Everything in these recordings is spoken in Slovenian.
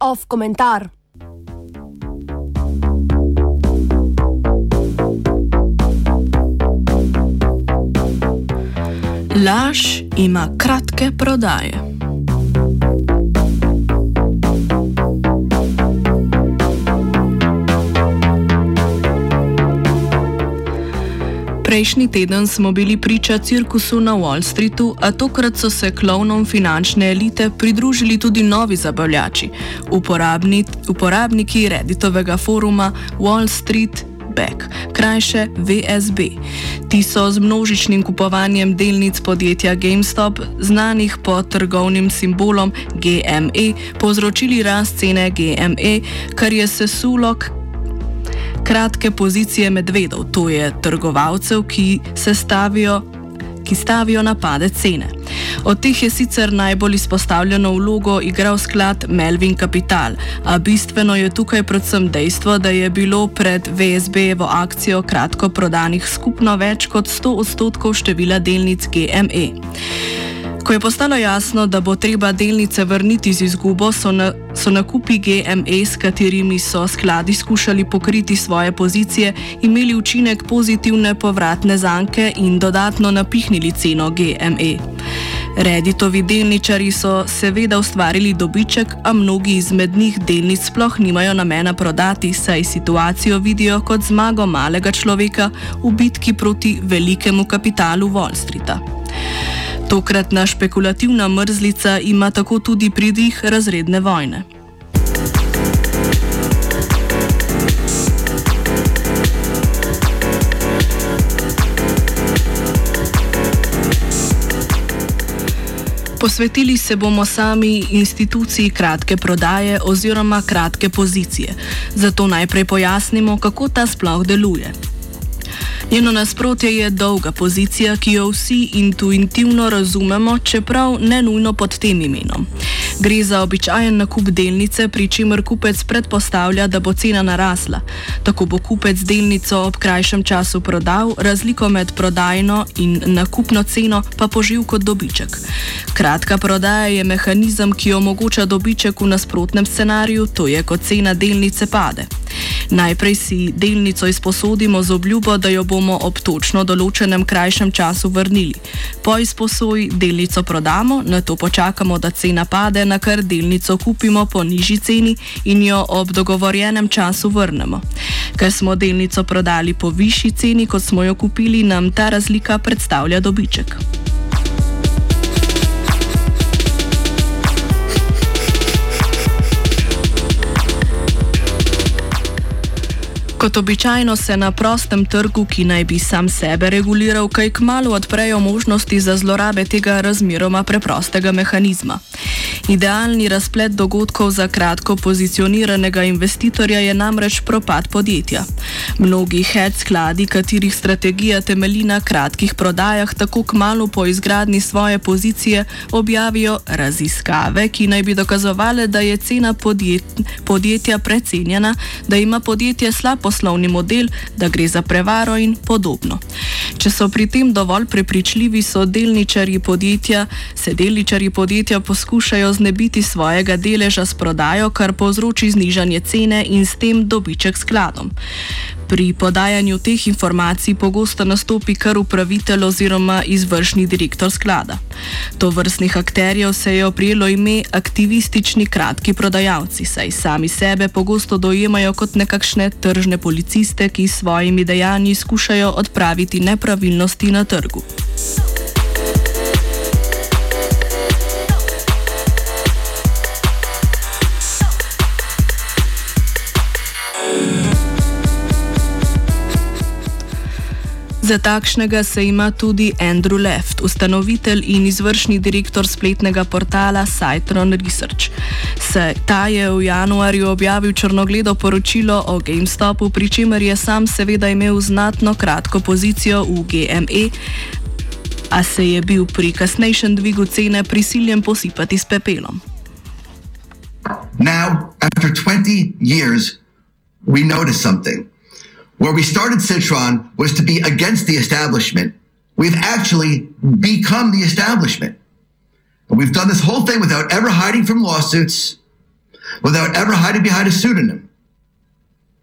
Off komentar. Laž ima kratke prodaje. Prejšnji teden smo bili priča cirkusu na Wall Streetu, a tokrat so se klovnom finančne elite pridružili tudi novi zabavljači, uporabni, uporabniki Redditovega foruma Wall Street Back, krajše VSB. Ti so z množičnim kupovanjem delnic podjetja GameStop, znanih pod trgovnim simbolom GME, povzročili rast cene GME, kar je sesulo kratke pozicije medvedov, to je trgovalcev, ki se stavijo. Ki stavijo napade cene. Od teh je sicer najbolj izpostavljeno vlogo igral sklad Melvin Capital, a bistveno je tukaj predvsem dejstvo, da je bilo pred VSB-jevo akcijo kratko prodanih skupno več kot 100 odstotkov števila delnic GME. Ko je postalo jasno, da bo treba delnice vrniti z izgubo, so, na, so nakupi GME, s katerimi so skladi skušali pokriti svoje pozicije, imeli učinek pozitivne povratne zanke in dodatno napihnili ceno GME. Reditovi delničari so seveda ustvarili dobiček, a mnogi izmed njih delnic sploh nimajo namena prodati, saj situacijo vidijo kot zmago malega človeka v bitki proti velikemu kapitalu Wall Streeta. Tokratna špekulativna mrzlica ima tako tudi pridih razredne vojne. Posvetili se bomo sami instituciji kratke prodaje oziroma kratke pozicije. Zato najprej pojasnimo, kako ta sploh deluje. Njeno nasprotje je dolga pozicija, ki jo vsi intuitivno razumemo, čeprav ne nujno pod tem imenom. Gre za običajen nakup delnice, pri čemer kupec predpostavlja, da bo cena narasla. Tako bo kupec delnico ob krajšem času prodal, razliko med prodajno in nakupno ceno pa požil kot dobiček. Kratka prodaja je mehanizem, ki omogoča dobiček v nasprotnem scenariju, to je, ko cena delnice pade. Najprej si delnico izposodimo z obljubo, da jo bomo ob točno določenem krajšem času vrnili. Po izposoji delnico prodamo, na to počakamo, da cena pade, na kar delnico kupimo po nižji ceni in jo ob dogovorjenem času vrnemo. Ker smo delnico prodali po višji ceni, kot smo jo kupili, nam ta razlika predstavlja dobiček. Kot običajno se na prostem trgu, ki naj bi sam sebe reguliral, kaj kmalo odprejo možnosti za zlorabe tega razmeroma preprostega mehanizma. Idealni razplet dogodkov za kratko pozicioniranega investitorja je namreč propad podjetja. Mnogi hedge skladi, katerih strategija temelji na kratkih prodajah, tako kmalo po izgradni svoje pozicije objavijo raziskave, ki naj bi dokazovale, da je cena podjet podjetja precenjena, da ima podjetje slab poslovni model, da gre za prevaro in podobno. Če so pri tem dovolj prepričljivi, so delničarji podjetja, se delničarji podjetja poskušajo znebiti svojega deleža s prodajo, kar povzroči znižanje cene in s tem dobiček skladom. Pri podajanju teh informacij pogosto nastopi kar upravitelj oziroma izvršni direktor sklada. To vrstnih akterjev se je oprijelo ime aktivistični kratki prodajalci, saj sami sebe pogosto dojemajo kot nekakšne tržne policiste, ki s svojimi dejanji skušajo odpraviti nepravilnosti na trgu. Za takšnega se ima tudi Andrew Left, ustanovitelj in izvršni direktor spletnega portala Citron Research. Se, ta je v januarju objavil črnogledo poročilo o GameStopu, pri čemer je sam seveda imel znatno kratko pozicijo v GME, a se je bil pri kasnejšem dvigu cene prisiljen posipati s pepelom. Now, after 20 years, we notice something. Where we started Citron was to be against the establishment, we've actually become the establishment. And we've done this whole thing without ever hiding from lawsuits, without ever hiding behind a pseudonym.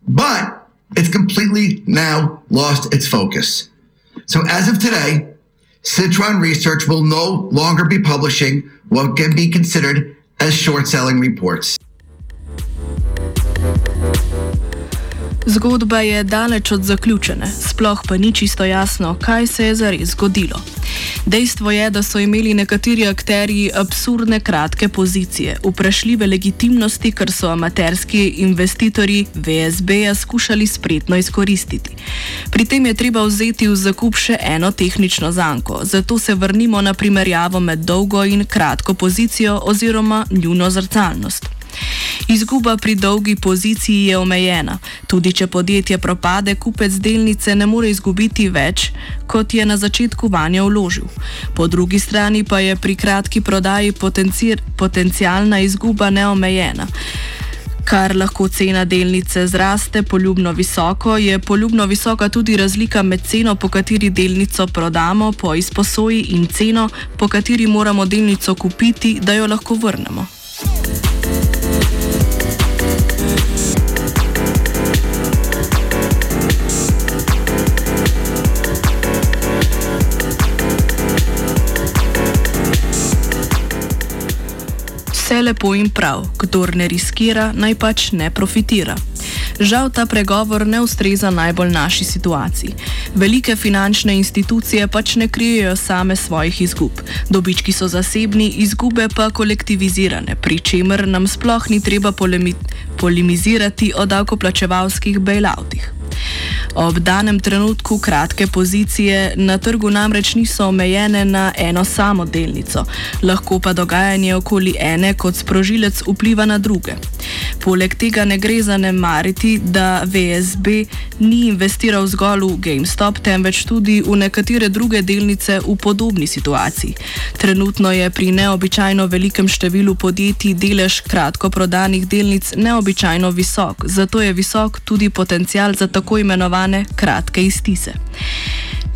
But it's completely now lost its focus. So as of today, Citron Research will no longer be publishing what can be considered as short selling reports. Zgodba je daleč od zaključene, sploh pa ni čisto jasno, kaj se je zares zgodilo. Dejstvo je, da so imeli nekateri akteri absurdne kratke pozicije, vprašljive legitimnosti, kar so amaterski investitorji VSB-ja skušali spretno izkoristiti. Pri tem je treba vzeti v zakup še eno tehnično zanko, zato se vrnimo na primerjavo med dolgo in kratko pozicijo oziroma njuno zrcalnost. Izguba pri dolgi poziciji je omejena. Tudi če podjetje propade, kupec delnice ne more izgubiti več, kot je na začetku vanje vložil. Po drugi strani pa je pri kratki prodaji potencijalna izguba neomejena. Kar lahko cena delnice zraste poljubno visoko, je poljubno visoka tudi razlika med ceno, po kateri delnico prodamo po izposoji in ceno, po kateri moramo delnico kupiti, da jo lahko vrnemo. Lepo in prav, kdor ne riskira, naj pač ne profitira. Žal ta pregovor ne ustreza najbolj naši situaciji. Velike finančne institucije pač ne krijejo same svojih izgub. Dobički so zasebni, izgube pa kolektivizirane, pri čemer nam sploh ni treba polemi polemizirati o davkoplačevalskih bailoutih. Ob danem trenutku kratke pozicije na trgu namreč niso omejene na eno samo delnico, lahko pa dogajanje okoli ene kot sprožilec vpliva na druge. Poleg tega ne gre zanemariti, da VSB ni investiral zgolj v GameStop, temveč tudi v nekatere druge delnice v podobni situaciji. Trenutno je pri neobičajno velikem številu podjetij delež kratko prodanih delnic neobičajno visok, zato je visok tudi potencial za tako imenovane kratke iztise.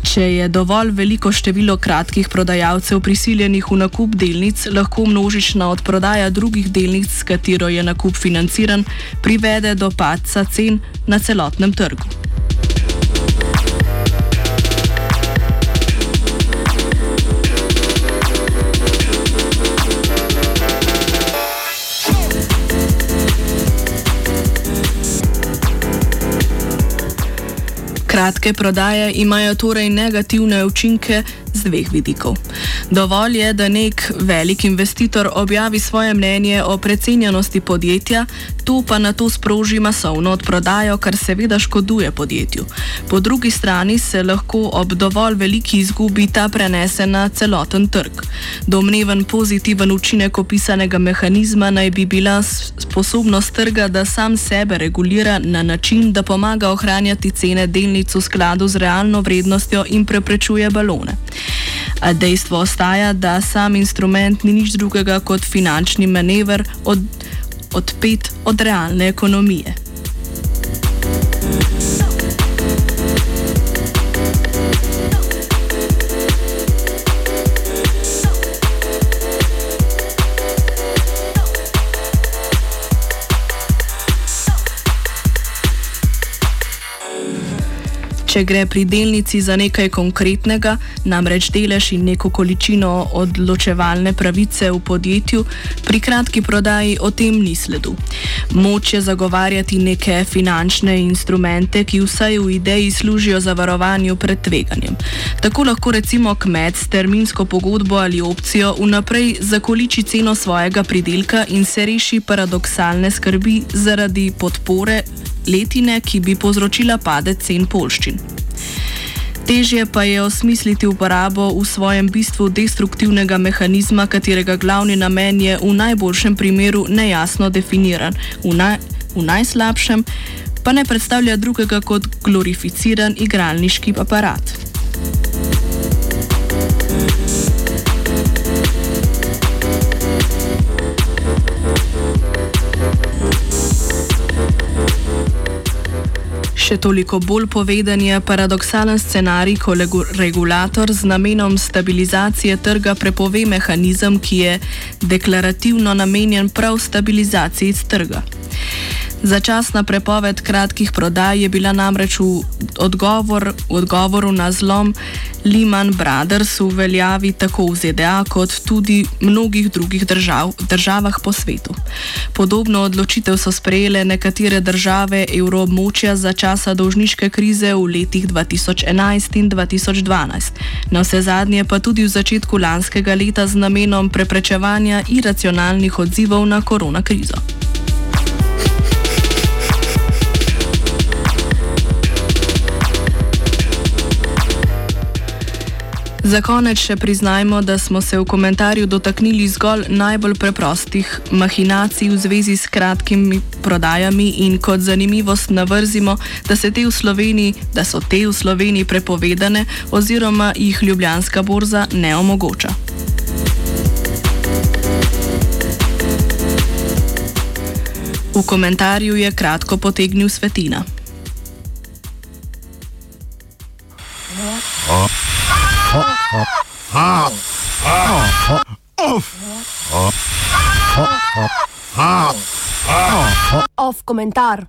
Če je dovolj veliko število kratkih prodajalcev prisiljenih v nakup delnic, lahko množična odprodaja drugih delnic, s katero je nakup financiran, privede do padca cen na celotnem trgu. Kratke prodaje imajo torej negativne učinke z dveh vidikov. Dovolj je, da nek velik investitor objavi svoje mnenje o precenjenosti podjetja, to pa na to sproži masovno odprodajo, kar seveda škoduje podjetju. Po drugi strani se lahko ob dovolj veliki izgubi ta prenese na celoten trg. Domneven pozitiven učinek opisanega mehanizma naj bi bila sposobnost trga, da sam sebe regulira na način, da pomaga ohranjati cene delnic v skladu z realno vrednostjo in preprečuje balone. A dejstvo ostaja, da sam instrument ni nič drugega kot finančni manever od, odpet od realne ekonomije. Če gre pri delnici za nekaj konkretnega, namreč delež in neko količino odločevalne pravice v podjetju, pri kratki prodaji o tem ni sledu. Moč je zagovarjati neke finančne instrumente, ki vsaj v ideji služijo zavarovanju pred tveganjem. Tako lahko recimo kmet s terminsko pogodbo ali opcijo vnaprej zakoliči ceno svojega pridelka in se reši paradoksalne skrbi zaradi podpore letine, ki bi povzročila padec cen polščin. Težje pa je osmisliti uporabo v svojem bistvu destruktivnega mehanizma, katerega glavni namen je v najboljšem primeru nejasno definiran, v, naj, v najslabšem pa ne predstavlja drugega kot glorificiran igralniški aparat. Še toliko bolj poveden je paradoksalen scenarij, ko regulator z namenom stabilizacije trga prepove mehanizem, ki je deklarativno namenjen prav stabilizaciji trga. Začasna prepoved kratkih prodaj je bila namreč v, odgovor, v odgovoru na zlom Lehman Brothers v veljavi tako v ZDA kot tudi v mnogih drugih držav, državah po svetu. Podobno odločitev so sprejele nekatere države evroobmočja za časa dolžniške krize v letih 2011 in 2012. Na vse zadnje pa tudi v začetku lanskega leta z namenom preprečevanja iracionalnih odzivov na koronakrizo. Za konec še priznajmo, da smo se v komentarju dotaknili zgolj najbolj preprostih mahinacij v zvezi s kratkimi prodajami in kot zanimivost navrzimo, da, da so te v Sloveniji prepovedane oziroma jih Ljubljanska borza ne omogoča. V komentarju je kratko potegnil svetina. Off komentar.